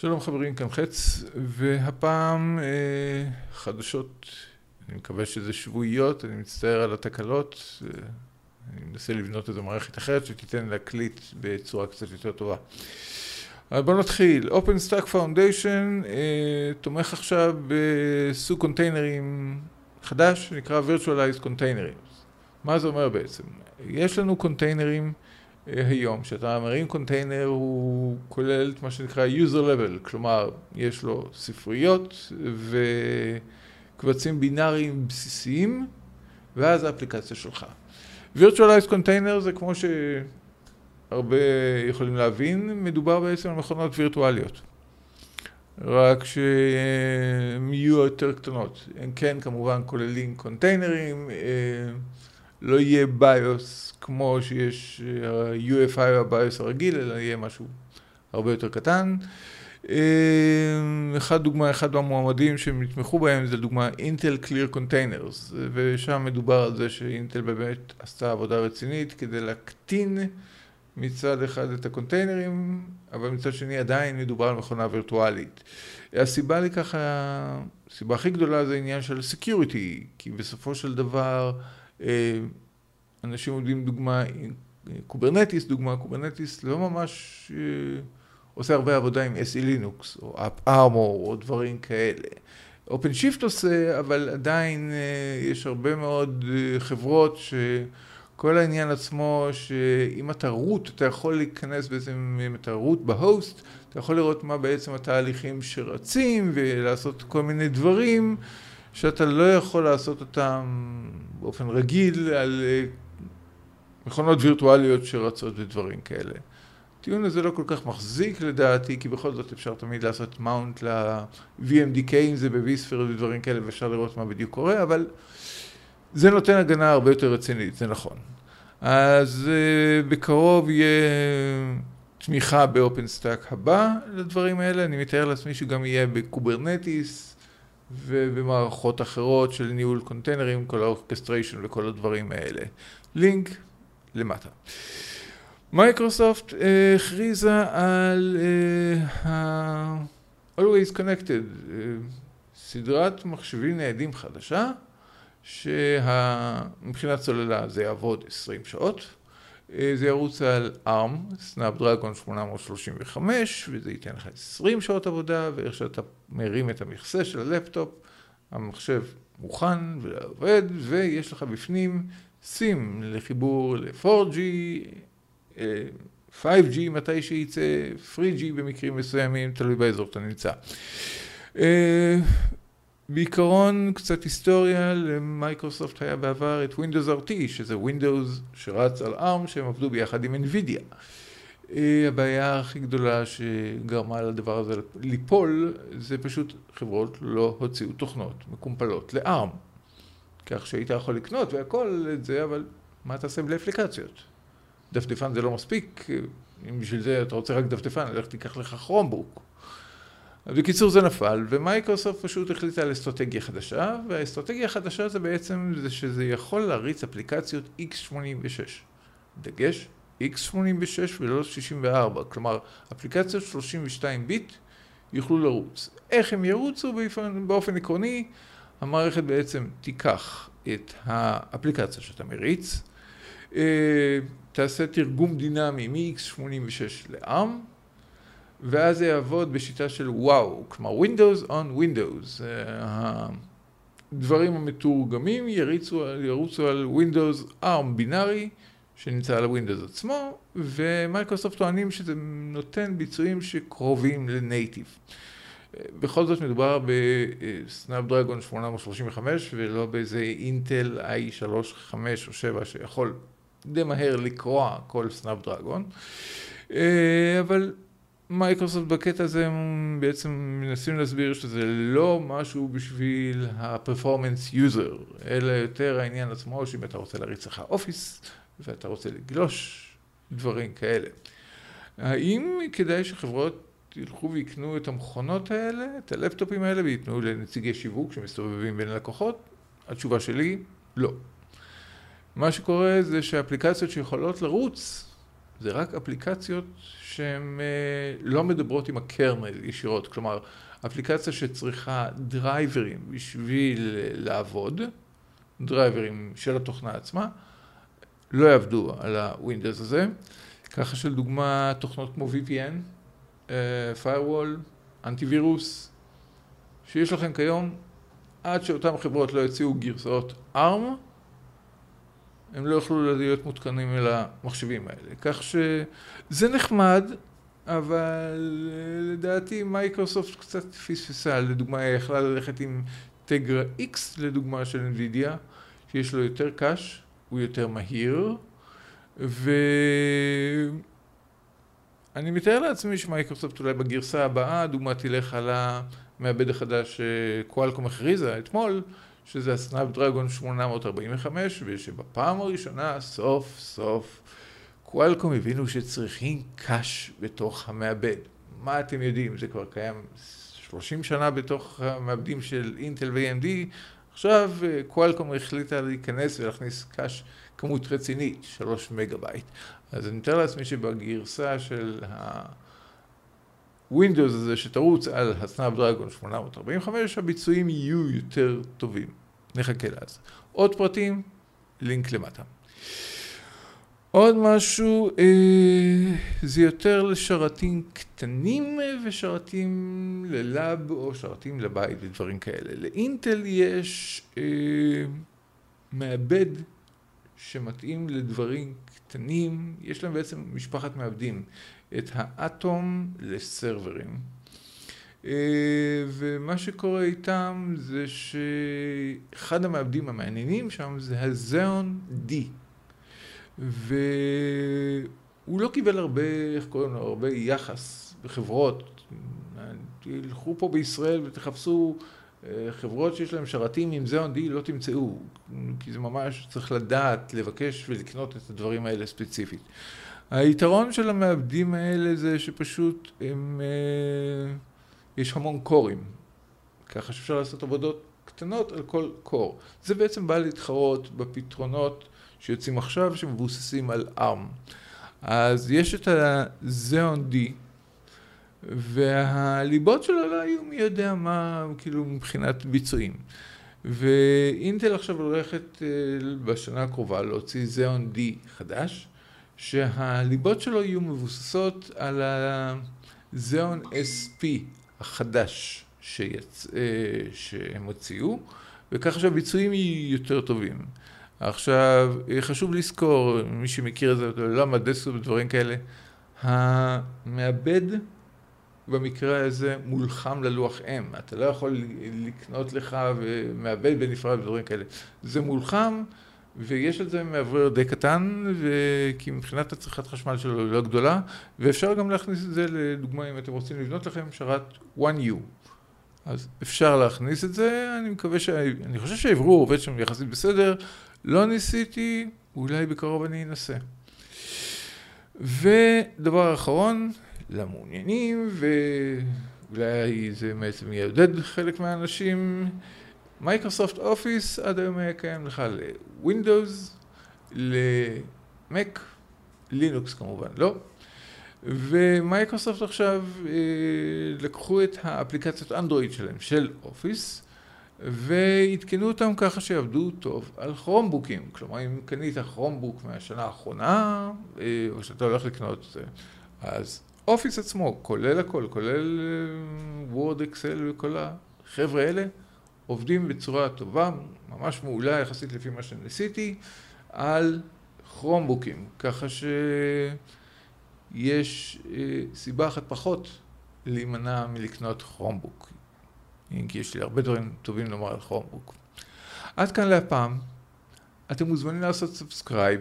שלום חברים, כאן חץ, והפעם אה, חדשות, אני מקווה שזה שבועיות, אני מצטער על התקלות, אה, אני מנסה לבנות איזו מערכת אחרת שתיתן להקליט בצורה קצת יותר טובה. אז בואו נתחיל. OpenStack Foundation אה, תומך עכשיו בסוג קונטיינרים חדש שנקרא Virtualized Containers. מה זה אומר בעצם? יש לנו קונטיינרים היום, כשאתה מרים קונטיינר הוא כולל את מה שנקרא user level, כלומר יש לו ספריות וקבצים בינאריים בסיסיים ואז האפליקציה שלך. virtualized container זה כמו שהרבה יכולים להבין, מדובר בעצם על מכונות וירטואליות. רק שהן יהיו יותר קטנות. הן כן כמובן כוללים קונטיינרים, אה, לא יהיה BIOS כמו שיש ה-UEFI או ה BIOS הרגיל, אלא יהיה משהו הרבה יותר קטן. אחד דוגמה, אחד מהמועמדים שהם יתמכו בהם זה דוגמה Intel Clear Containers ושם מדובר על זה שאינטל באמת עשתה עבודה רצינית כדי להקטין מצד אחד את הקונטיינרים, אבל מצד שני עדיין מדובר על מכונה וירטואלית. הסיבה לכך, הסיבה הכי גדולה זה עניין של security, כי בסופו של דבר אה, אנשים עובדים דוגמה, Kubernetes דוגמה, Kubernetes לא ממש אה, עושה הרבה עבודה עם SELinux או AppArmor או דברים כאלה. Shift עושה, אבל עדיין אה, יש הרבה מאוד חברות שכל העניין עצמו, שאם אתה root, אתה יכול להיכנס בעצם, אם אתה root ב host, אתה יכול לראות מה בעצם התהליכים שרצים ולעשות כל מיני דברים. שאתה לא יכול לעשות אותם באופן רגיל על אה, מכונות וירטואליות שרצות ודברים כאלה. הטיעון הזה לא כל כך מחזיק לדעתי, כי בכל זאת אפשר תמיד לעשות מאונט ל-VMDK אם זה בוויספר ודברים כאלה, ואפשר לראות מה בדיוק קורה, אבל זה נותן הגנה הרבה יותר רצינית, זה נכון. אז uh, בקרוב יהיה תמיכה ב OpenStack הבא לדברים האלה, אני מתאר לעצמי שגם יהיה ב Kubernetes, ובמערכות אחרות של ניהול קונטיינרים, כל האורקסטריישן וכל הדברים האלה. לינק למטה. Microsoft אה, הכריזה על אה, Always Connected, אה, סדרת מחשבים ניידים חדשה, שמבחינת סוללה זה יעבוד 20 שעות. אה, זה ירוץ על ARM, Snapdragon 835, וזה ייתן לך 20 שעות עבודה, ואיך שאתה מרים את המכסה של הלפטופ, המחשב מוכן ועובד, ויש לך בפנים סים לחיבור ל-4G, 5G אה, מתי שייצא, 3G במקרים מסוימים, תלוי באזור שאתה נמצא. אה, בעיקרון קצת היסטוריה, למייקרוסופט היה בעבר את Windows RT, שזה Windows שרץ על ARM שהם עבדו ביחד עם NVIDIA. אה, הבעיה הכי גדולה שגרמה לדבר הזה ליפול, זה פשוט חברות לא הוציאו תוכנות מקומפלות ל-ARM. כך שהיית יכול לקנות והכל את זה, אבל מה תעשה בלי אפליקציות? דפדפן זה לא מספיק, אם בשביל זה אתה רוצה רק דפדפן, לך תיקח לך כרומבוק. בקיצור זה נפל, ומייקרוסופט פשוט החליטה על אסטרטגיה חדשה, והאסטרטגיה החדשה זה בעצם זה שזה יכול להריץ אפליקציות x86. דגש, x86 ולא 64, כלומר אפליקציות 32 ביט יוכלו לרוץ. איך הם ירוצו באופן, באופן עקרוני? המערכת בעצם תיקח את האפליקציה שאתה מריץ, אה, תעשה תרגום דינמי מ-x86 ל-ARM, ואז זה יעבוד בשיטה של וואו, כלומר Windows on Windows. הדברים המתורגמים יריצו, ירוצו על Windows ARM בינארי שנמצא על ה Windows עצמו, ומייקרוסופט טוענים שזה נותן ביצועים שקרובים ל native. בכל זאת מדובר ב Snapdragon 835 ולא באיזה Intel i3, 5 או 7 שיכול די מהר לקרוע כל Snapdragon, אבל מייקרוסופט בקטע הזה הם בעצם מנסים להסביר שזה לא משהו בשביל ה-performance user, אלא יותר העניין עצמו שאם אתה רוצה להריץ לך Office ואתה רוצה לגלוש דברים כאלה. האם כדאי שחברות ילכו ויקנו את המכונות האלה, את הלפטופים האלה וייתנו לנציגי שיווק שמסתובבים בין לקוחות? התשובה שלי, לא. מה שקורה זה שאפליקציות שיכולות לרוץ זה רק אפליקציות שהן לא מדברות עם הקרנל ישירות, כלומר, אפליקציה שצריכה דרייברים בשביל לעבוד, דרייברים של התוכנה עצמה, לא יעבדו על ה Windows הזה. ככה שלדוגמה תוכנות כמו VPN, firewall, אנטיווירוס, שיש לכם כיום, עד שאותן חברות לא יציעו גרסאות ARM, הם לא יוכלו להיות מותקנים אל המחשבים האלה. כך שזה נחמד, אבל לדעתי מייקרוסופט קצת פספסה. לדוגמה, היא יכלה ללכת עם טגרה X, לדוגמה של NVIDIA, שיש לו יותר קאש, הוא יותר מהיר, ואני מתאר לעצמי שמייקרוסופט אולי בגרסה הבאה, הדוגמה תלך על המעבד החדש שקואלקום הכריזה אתמול, שזה הסנאפ דרגון 845, ושבפעם הראשונה, סוף סוף, קואלקום הבינו שצריכים קאש בתוך המעבד. מה אתם יודעים? זה כבר קיים 30 שנה בתוך המעבדים של אינטל ו-AMD, עכשיו קואלקום החליטה להיכנס ולהכניס cache כמות רצינית, 3 מגה בייט. אז אני מתאר לעצמי שבגרסה של ה-Windows הזה שתרוץ על ה Snapdragon 845, הביצועים יהיו יותר טובים. נחכה לאז. עוד פרטים, לינק למטה. עוד משהו, אה, זה יותר לשרתים קטנים ושרתים ללאב או שרתים לבית ודברים כאלה. לאינטל יש אה, מעבד שמתאים לדברים קטנים, יש להם בעצם משפחת מעבדים, את האטום לסרברים. אה, ומה שקורה איתם זה שאחד המעבדים המעניינים שם זה הזיאון D. והוא לא קיבל הרבה, איך קוראים לו, הרבה יחס בחברות. תלכו פה בישראל ותחפשו חברות שיש להן שרתים עם זיאון D, לא תמצאו, כי זה ממש צריך לדעת, לבקש ולקנות את הדברים האלה ספציפית. היתרון של המעבדים האלה זה שפשוט הם, אה, יש המון קורים, ככה שאפשר לעשות עבודות קטנות על כל קור. זה בעצם בא להתחרות בפתרונות שיוצאים עכשיו, שמבוססים על ARM. אז יש את ה-Xeon D, והליבות שלו לא היו מי יודע מה, כאילו מבחינת ביצועים. ואינטל עכשיו הולכת אה, בשנה הקרובה להוציא Xeon D חדש, שהליבות שלו יהיו מבוססות על ה-Xeon SP החדש שיצ... אה, שהם הוציאו, וככה שהביצועים יהיו יותר טובים. עכשיו, חשוב לזכור, מי שמכיר את זה, מה desktop ודברים כאלה, המעבד במקרה הזה מולחם ללוח אם. אתה לא יכול לקנות לוח ומעבד בנפרד ודברים כאלה. זה מולחם, ויש לזה מאוורר די קטן, כי מבחינת הצריכת חשמל שלו היא לא גדולה, ואפשר גם להכניס את זה, לדוגמה, אם אתם רוצים לבנות לכם שרת 1U. אז אפשר להכניס את זה, אני מקווה ש... אני חושב שהאוורור עובד שם יחסית בסדר, לא ניסיתי, אולי בקרוב אני אנסה. ודבר אחרון, למעוניינים, ואולי זה בעצם יעודד חלק מהאנשים, Microsoft Office עד היום היה קיים לך ל Windows, ל Mac, Linux כמובן, לא. ומייקרוסופט עכשיו אה, לקחו את האפליקציות אנדרואיד שלהם, של Office, ועדכנו אותם ככה שיעבדו טוב על כרומבוקים. כלומר, אם קנית Chromebook מהשנה האחרונה, אה, או שאתה הולך לקנות את זה, אז Office עצמו, כולל הכל, כולל Word, Excel וכל החבר'ה האלה, עובדים בצורה טובה, ממש מעולה יחסית לפי מה שניסיתי, על כרומבוקים. ככה שיש אה, סיבה אחת פחות להימנע מלקנות Chromebook. כי יש לי הרבה דברים טובים לומר על Chromebook. עד כאן להפעם. אתם מוזמנים לעשות subscribe,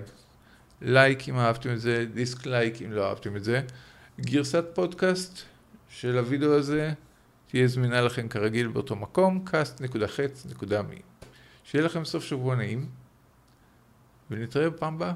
לייק אם אהבתם את זה, dislike אם לא אהבתם את זה. גרסת פודקאסט של הוידאו הזה תהיה זמינה לכם כרגיל באותו מקום, cast.חץ.מי. שיהיה לכם סוף שבוע נעים, ונתראה בפעם הבאה.